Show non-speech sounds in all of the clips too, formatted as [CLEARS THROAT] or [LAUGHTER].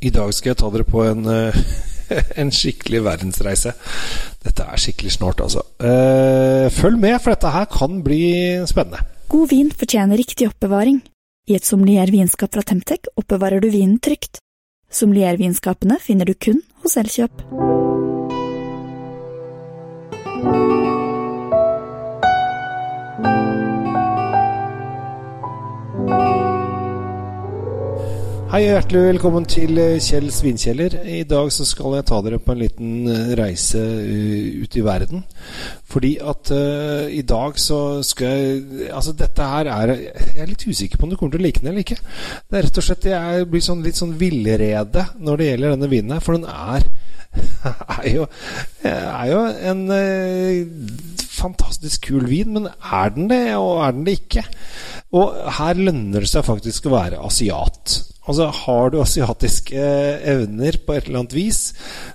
I dag skal jeg ta dere på en, eh, [LAUGHS] en skikkelig verdensreise. Dette er skikkelig snålt, altså. Eh, følg med, for dette her kan bli spennende. God vin fortjener riktig oppbevaring. I et sommelier-vinskap fra Temtec oppbevarer du vinen trygt. Sommelier-vinskapene finner du kun hos Elkjøp. Hei og hjertelig velkommen til eh, Kjell Svinkjeller. I dag så skal jeg ta dere på en liten eh, reise uh, ut i verden. Fordi at uh, i dag så skal jeg Altså dette her er Jeg er litt usikker på om du kommer til å like den eller ikke. Det er rett og slett Jeg blir sånn, litt sånn villrede når det gjelder denne vinen her. For den er, [LAUGHS] er, jo, er jo en uh, fantastisk kul vin. Men er den det, og er den det ikke? Og her lønner det seg faktisk å være asiat. Altså Har du asiatiske evner på et eller annet vis,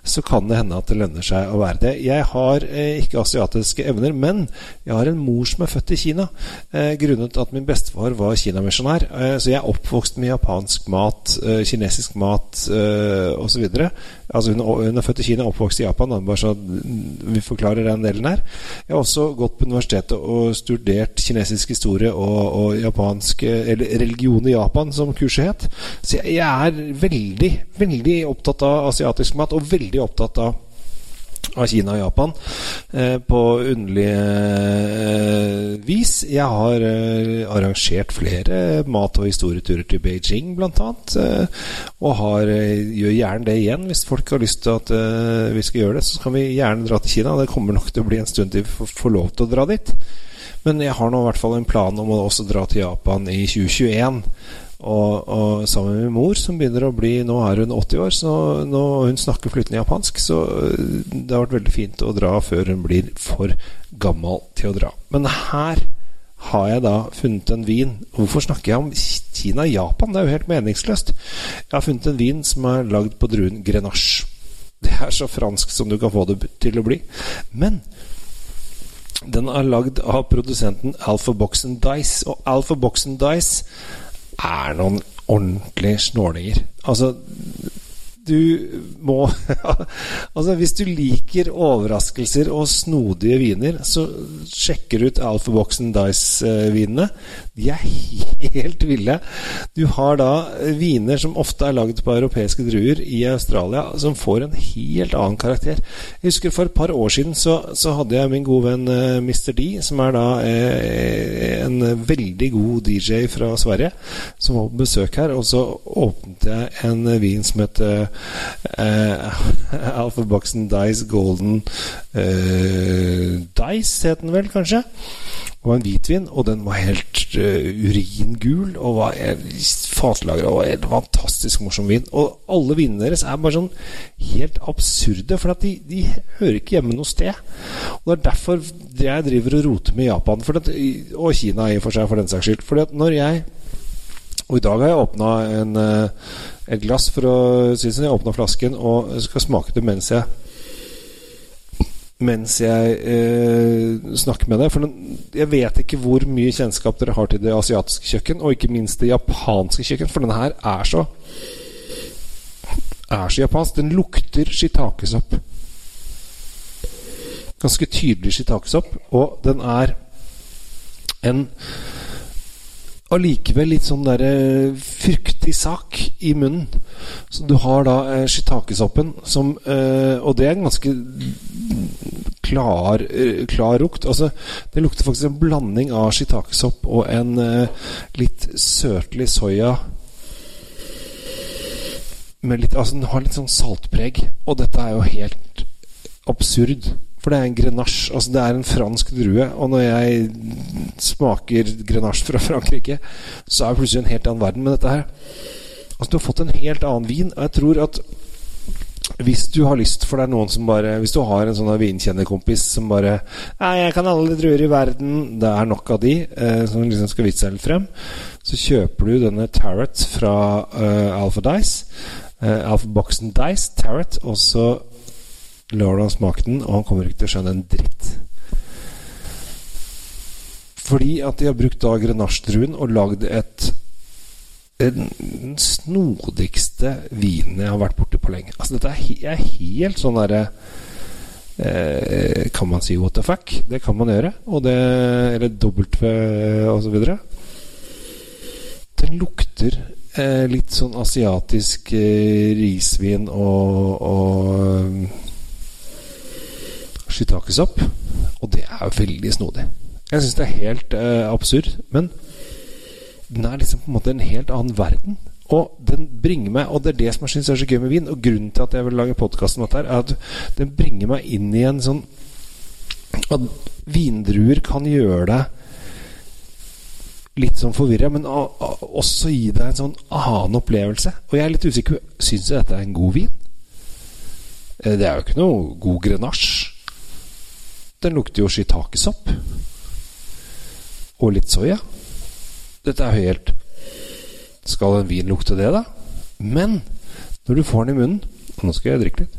så kan det hende at det lønner seg å være det. Jeg har eh, ikke asiatiske evner, men jeg har en mor som er født i Kina. Eh, grunnet at min bestefar var kinamisjonær. Eh, så jeg er oppvokst med japansk mat, eh, kinesisk mat eh, osv. Altså hun, hun, er født i Kina, oppvokst i Japan. Bare så vi forklarer den delen her. Jeg har også gått på universitetet og studert kinesisk historie og, og japansk, eller religion i Japan, som kurset het. Så jeg, jeg er veldig, veldig opptatt av asiatisk mat, og veldig opptatt av av Kina og Japan eh, på underlig eh, vis. Jeg har eh, arrangert flere mat- og historieturer til Beijing, bl.a. Eh, og har, eh, gjør gjerne det igjen. Hvis folk har lyst til at eh, vi skal gjøre det, så kan vi gjerne dra til Kina. Det kommer nok til å bli en stund til vi får lov til å dra dit. Men jeg har nå i hvert fall en plan om å også dra til Japan i 2021. Og, og, sammen med min mor, som begynner å bli Nå er hun 80 år, så nå, hun snakker flytende japansk. Så det har vært veldig fint å dra før hun blir for gammel til å dra. Men her har jeg da funnet en vin Hvorfor snakker jeg om Kina og Japan? Det er jo helt meningsløst. Jeg har funnet en vin som er lagd på druen Grenache. Det er så fransk som du kan få det til å bli. Men den er lagd av produsenten Alpha Boxen Dice. Og Alpha Boxen Dice er noen ordentlige snålinger. Altså du må [LAUGHS] Altså, hvis du liker overraskelser og snodige viner, så sjekker du ut Alphaboxen Dice-vinene. De er [LAUGHS] helt ville. Du har da viner som ofte er lagd på europeiske druer i Australia, som får en helt annen karakter. Jeg husker For et par år siden så, så hadde jeg min gode venn uh, Mr. D, som er da eh, en veldig god DJ fra Sverige, som var på besøk her. Og så åpnet jeg en vin som het [LAUGHS] uh, Alpha Dice Golden uh, Dice, het den vel kanskje. Det var en hvitvin, og den var helt uh, uringul. Og var fatlagra og en fantastisk morsom vin. Og alle vinene deres er bare sånn helt absurde, for de, de, hører ikke hjemme noe sted. Og Det er derfor jeg driver og roter med Japan, at, og Kina i og for seg, for den saks skyld. Fordi at når jeg og i dag har jeg åpna et glass for å si det sånn. Jeg åpna flasken og skal smake det mens jeg mens jeg eh, snakker med deg. For jeg vet ikke hvor mye kjennskap dere har til det asiatiske kjøkken, og ikke minst det japanske kjøkken, for denne her er så er så japansk. Den lukter shitakesopp. Ganske tydelig shitakesopp, og den er en allikevel litt sånn derre fruktig sak i munnen. Så du har da eh, shitakesoppen som eh, Og det er en ganske klar, eh, klar lukt. Altså, det lukter faktisk en blanding av shitakesopp og en eh, litt søtlig soya. Med litt, altså, den har litt sånn saltpreg. Og dette er jo helt absurd. For det er en grenache. Altså det er en fransk drue. Og når jeg smaker grenache fra [LAUGHS] Frankrike, så er det plutselig en helt annen verden. med dette her Altså Du har fått en helt annen vin. Og jeg tror at hvis du har lyst, for det er noen som bare Hvis du har en sånn vinkjennerkompis som bare Nei, jeg kan alle druer i verden. Det er nok av de eh, som liksom skal vise seg litt frem. Så kjøper du denne Tarot fra uh, Alpha Dice. Uh, Alpha Boxen Dice Tarot. Og så lar han smake den, og han kommer ikke til å skjønne en dritt. Fordi at de har brukt da grenache-druen og lagd et den snodigste vinen jeg har vært borti på lenge. Altså, dette er, er helt sånn derre eh, Kan man si what the fuck? Det kan man gjøre. Og det, eller W videre. Den lukter eh, litt sånn asiatisk eh, risvin og, og shiitakesopp. Og det er jo veldig snodig. Jeg syns det er helt eh, absurd. Men den er liksom på en måte en helt annen verden. Og den bringer meg Og det er det som jeg syns er så gøy med vin. Og grunnen til at jeg vil lage podkast om dette, er at den bringer meg inn i en sånn At vindruer kan gjøre deg litt sånn forvirra, men også gi deg en sånn annen opplevelse. Og jeg er litt usikker Syns du dette er en god vin? Eh, det er jo ikke noe god grenasje. Den lukter jo shitakesopp. Og litt soya. Dette er helt Skal en vin lukte det, da? Men når du får den i munnen nå skal jeg drikke litt.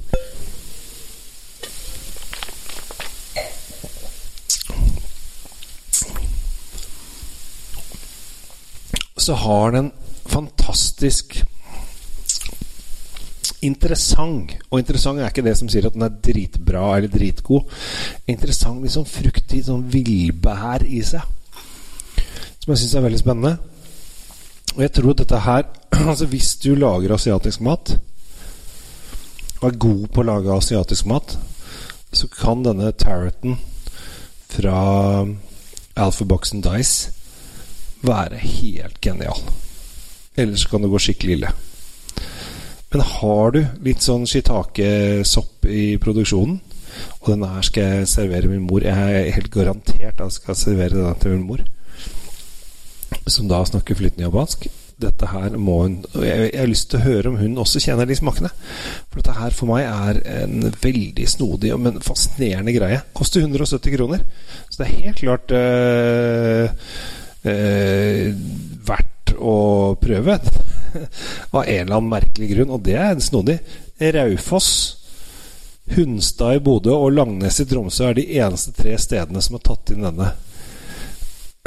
Så har den fantastisk interessant. Og interessant er ikke det som sier at den er dritbra eller dritgod. Interessant liksom fruktig, sånn villbær i seg. Som jeg syns er veldig spennende. Og jeg tror at dette her [CLEARS THROAT] Altså hvis du lager asiatisk mat, og er god på å lage asiatisk mat, så kan denne Tarroten fra Alphaboxen Dice være helt genial. Ellers kan det gå skikkelig ille. Men har du litt sånn shitake-sopp i produksjonen, og denne her skal jeg servere min mor Jeg er helt garantert at jeg skal servere den til min mor, som da snakker flytende japansk. Dette her må hun jeg, jeg, har lyst til å høre om hun også kjenner de smakene. For dette her for meg er en veldig snodig, men fascinerende greie. Koster 170 kroner. Så det er helt klart øh, øh, verdt å prøve. [LAUGHS] Av en eller annen merkelig grunn, og det er snodig. Raufoss, Hunstad i Bodø og Langnes i Tromsø er de eneste tre stedene som har tatt inn denne.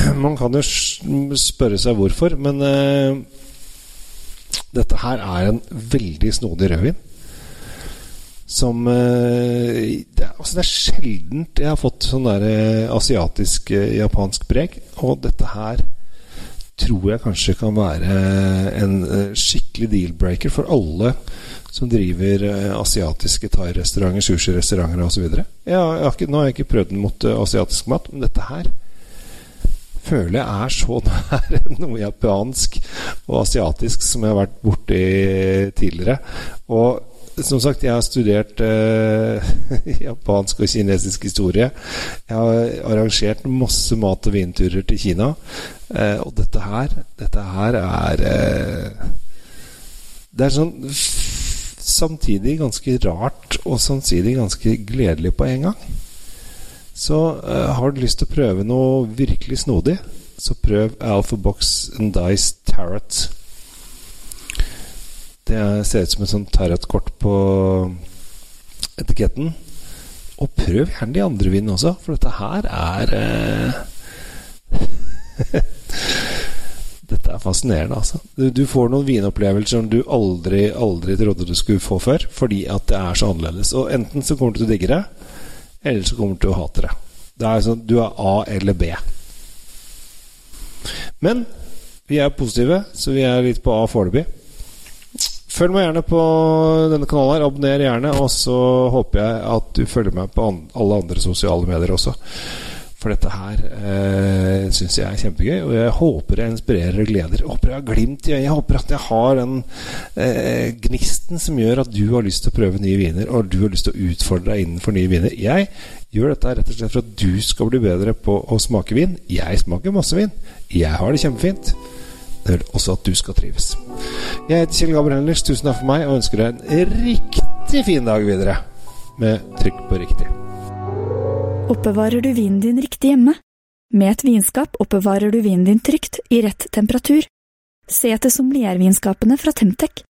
[CLEARS THROAT] Man kan jo spørre seg hvorfor, men uh, dette her er en veldig snodig rødvin. Som uh, det, er, altså det er sjeldent jeg har fått sånn der uh, asiatisk japansk preg, og dette her tror jeg kanskje kan være en eh, skikkelig deal-breaker for alle som driver eh, asiatiske thai-restauranter, sushi-restauranter osv. Nå har jeg ikke prøvd den mot eh, asiatisk mat, men dette her føler jeg er så [LAUGHS] nær noe japansk og asiatisk som jeg har vært borti tidligere. Og som sagt, jeg har studert eh, [LAUGHS] japansk og kinesisk historie. Jeg har arrangert masse mat- og vinturer til Kina. Eh, og dette her Dette her er eh, Det er sånn samtidig ganske rart og samtidig ganske gledelig på en gang. Så eh, har du lyst til å prøve noe virkelig snodig, så prøv Alpha Box and Dice Tarot. Det ser ut som et sånt tarotkort på etiketten. Og prøv gjerne de andre vinene også, for dette her er eh... [LAUGHS] Dette er fascinerende, altså. Du, du, får noen vinopplevelser som du aldri, aldri trodde du skulle få før, fordi at det er så annerledes. Og enten så kommer du til å digge det, eller så kommer du til å hate det. Det er sånn, Du er A eller B. Men vi er positive, så vi er litt på A foreløpig. Følg meg gjerne på denne kanalen. her Abonner gjerne. Og så håper jeg at du følger meg på alle andre sosiale medier også. For dette her eh, syns jeg er kjempegøy, og jeg håper jeg inspirerer og gleder. Jeg håper jeg har glimt i øyet. Jeg håper at jeg har den eh, gnisten som gjør at du har lyst til å prøve nye viner, og du har lyst til å utfordre deg innenfor nye viner. Jeg gjør dette rett og slett for at du skal bli bedre på å smake vin. Jeg smaker masse vin. Jeg har det kjempefint. Vil også at du skal trives. Jeg heter Kjell Gabriel Henriks. Tusen takk for meg, og ønsker deg en riktig fin dag videre. Med trykk på riktig. Oppbevarer du vinen din riktig hjemme? Med et vinskap oppbevarer du vinen din trygt, i rett temperatur. Se etter sommeliervinskapene fra Temtec.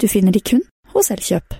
Du finner de kun hos Elkjøp.